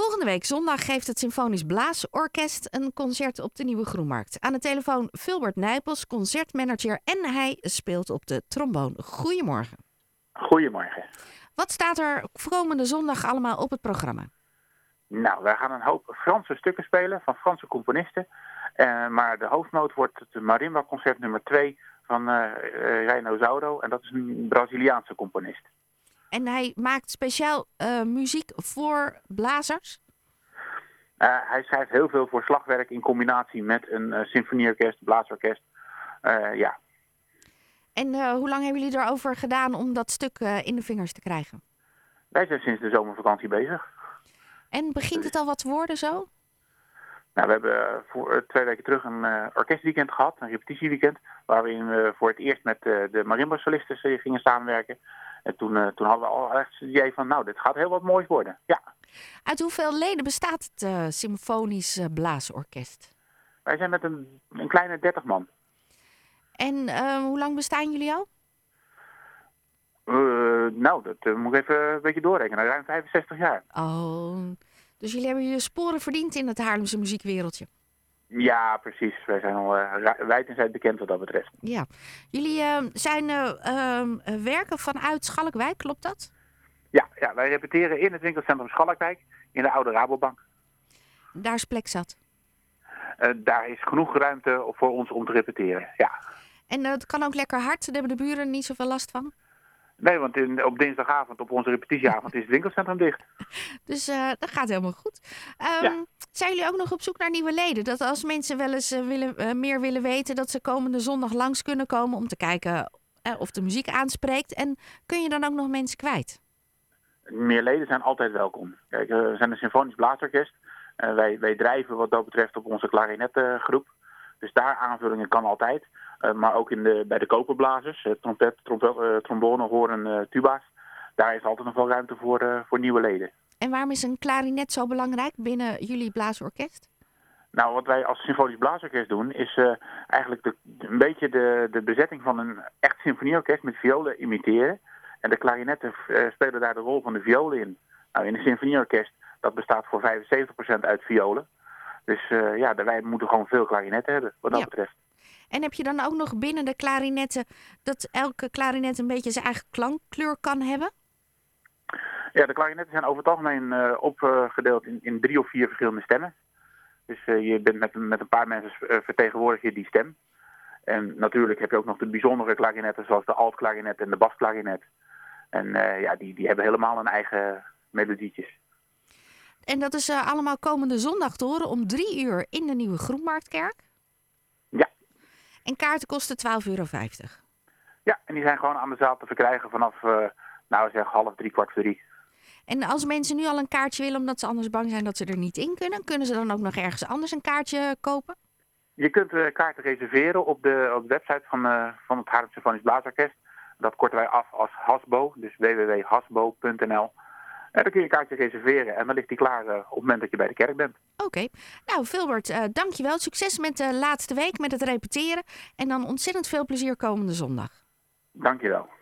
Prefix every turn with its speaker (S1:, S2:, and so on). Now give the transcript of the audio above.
S1: Volgende week zondag geeft het Symfonisch Blaasorkest een concert op de Nieuwe Groenmarkt. Aan de telefoon Filbert Nijpels, concertmanager en hij speelt op de tromboon. Goedemorgen.
S2: Goedemorgen.
S1: Wat staat er komende zondag allemaal op het programma?
S2: Nou, wij gaan een hoop Franse stukken spelen van Franse componisten. Uh, maar de hoofdnoot wordt het Marimba concert nummer 2 van uh, Reino Zauro. En dat is een Braziliaanse componist.
S1: En hij maakt speciaal uh, muziek voor blazers?
S2: hij schrijft heel veel voor slagwerk in combinatie met een symfonieorkest, blaasorkest. ja.
S1: En hoe lang hebben jullie erover gedaan om dat stuk in de vingers te krijgen?
S2: Wij zijn sinds de zomervakantie bezig.
S1: En begint het al wat te worden zo?
S2: Nou, we hebben voor twee weken terug een uh, orkestweekend gehad, een repetitieweekend, waarin we voor het eerst met uh, de marimba-solisten gingen samenwerken. En toen, uh, toen hadden we al echt het idee van, nou, dit gaat heel wat moois worden. Ja.
S1: Uit hoeveel leden bestaat het Symfonisch Blaasorkest?
S2: Wij zijn met een, een kleine 30 man.
S1: En hoe lang bestaan jullie al?
S2: nou, dat moet ik even een beetje doorrekenen. Ruim 65 jaar.
S1: Oh, dus jullie hebben je sporen verdiend in het Haarlemse muziekwereldje.
S2: Ja, precies. Wij zijn al uh, wijd en zijd bekend wat dat betreft.
S1: Ja. Jullie uh, zijn uh, werken vanuit Schalkwijk, klopt dat?
S2: Ja, ja, wij repeteren in het winkelcentrum Schalkwijk in de oude Rabobank.
S1: Daar is plek zat?
S2: daar is genoeg ruimte voor ons om te repeteren, ja.
S1: En het kan ook lekker hard? Daar hebben de buren niet zoveel last van?
S2: Nee, want in, op dinsdagavond, op onze repetitieavond, is het winkelcentrum dicht.
S1: Dus uh, dat gaat helemaal goed. Um, ja. Zijn jullie ook nog op zoek naar nieuwe leden? Dat als mensen wel eens uh, willen, uh, meer willen weten, dat ze komende zondag langs kunnen komen om te kijken of de muziek aanspreekt. En kun je dan ook nog mensen kwijt?
S2: Meer leden zijn altijd welkom. Kijk, we zijn een symfonisch blaasorkest. wij, wij drijven wat dat betreft op onze klarinetgroep. Dus daar aanvullingen kan altijd. Uh, maar ook in de, bij de koperblazers, uh, trompet, trompet uh, trombone, horen, tuba's. Daar is altijd nog wel ruimte voor, voor nieuwe leden.
S1: En waarom is een klarinet zo belangrijk binnen jullie blaasorkest?
S2: Nou, wat wij als symfonisch blaasorkest doen, is eigenlijk de, een beetje de, de bezetting van een echt symfonieorkest met violen imiteren. En de klarinetten spelen daar de rol van de violen in. Nou, in een symfonieorkest, dat bestaat voor 75% uit violen. Dus uh, ja, wij moeten gewoon veel klarinetten hebben, wat dat ja. betreft.
S1: En heb je dan ook nog binnen de klarinetten dat elke klarinet een beetje zijn eigen klankkleur kan hebben?
S2: Ja, de klarinetten zijn over het algemeen uh, opgedeeld in, in drie of vier verschillende stemmen. Dus uh, je bent met, met een paar mensen vertegenwoordig je die stem. En natuurlijk heb je ook nog de bijzondere klarinetten zoals de altklarinet en de basklarinet. En ja, die, die hebben helemaal een eigen melodietjes.
S1: En dat is allemaal komende zondag te horen om drie uur in de Nieuwe Groenmarktkerk? En kaarten kosten 12,50 euro?
S2: Ja, en die zijn gewoon aan de zaal te verkrijgen vanaf, uh, nou zeg, half drie, kwart voor drie.
S1: En als mensen nu al een kaartje willen omdat ze anders bang zijn dat ze er niet in kunnen, kunnen ze dan ook nog ergens anders een kaartje kopen?
S2: Je kunt uh, kaarten reserveren op de, op de website van, uh, van het Haarlem Symfonisch Blaasorkest. Dat korten wij af als Hasbo, dus www.hasbo.nl. En dan kun je een kaartje reserveren en dan ligt die klaar uh, op het moment dat je bij de kerk bent.
S1: Oké. Okay. Nou, Filbert, uh, dankjewel. Succes met de laatste week met het repeteren. En dan ontzettend veel plezier komende zondag.
S2: Dankjewel.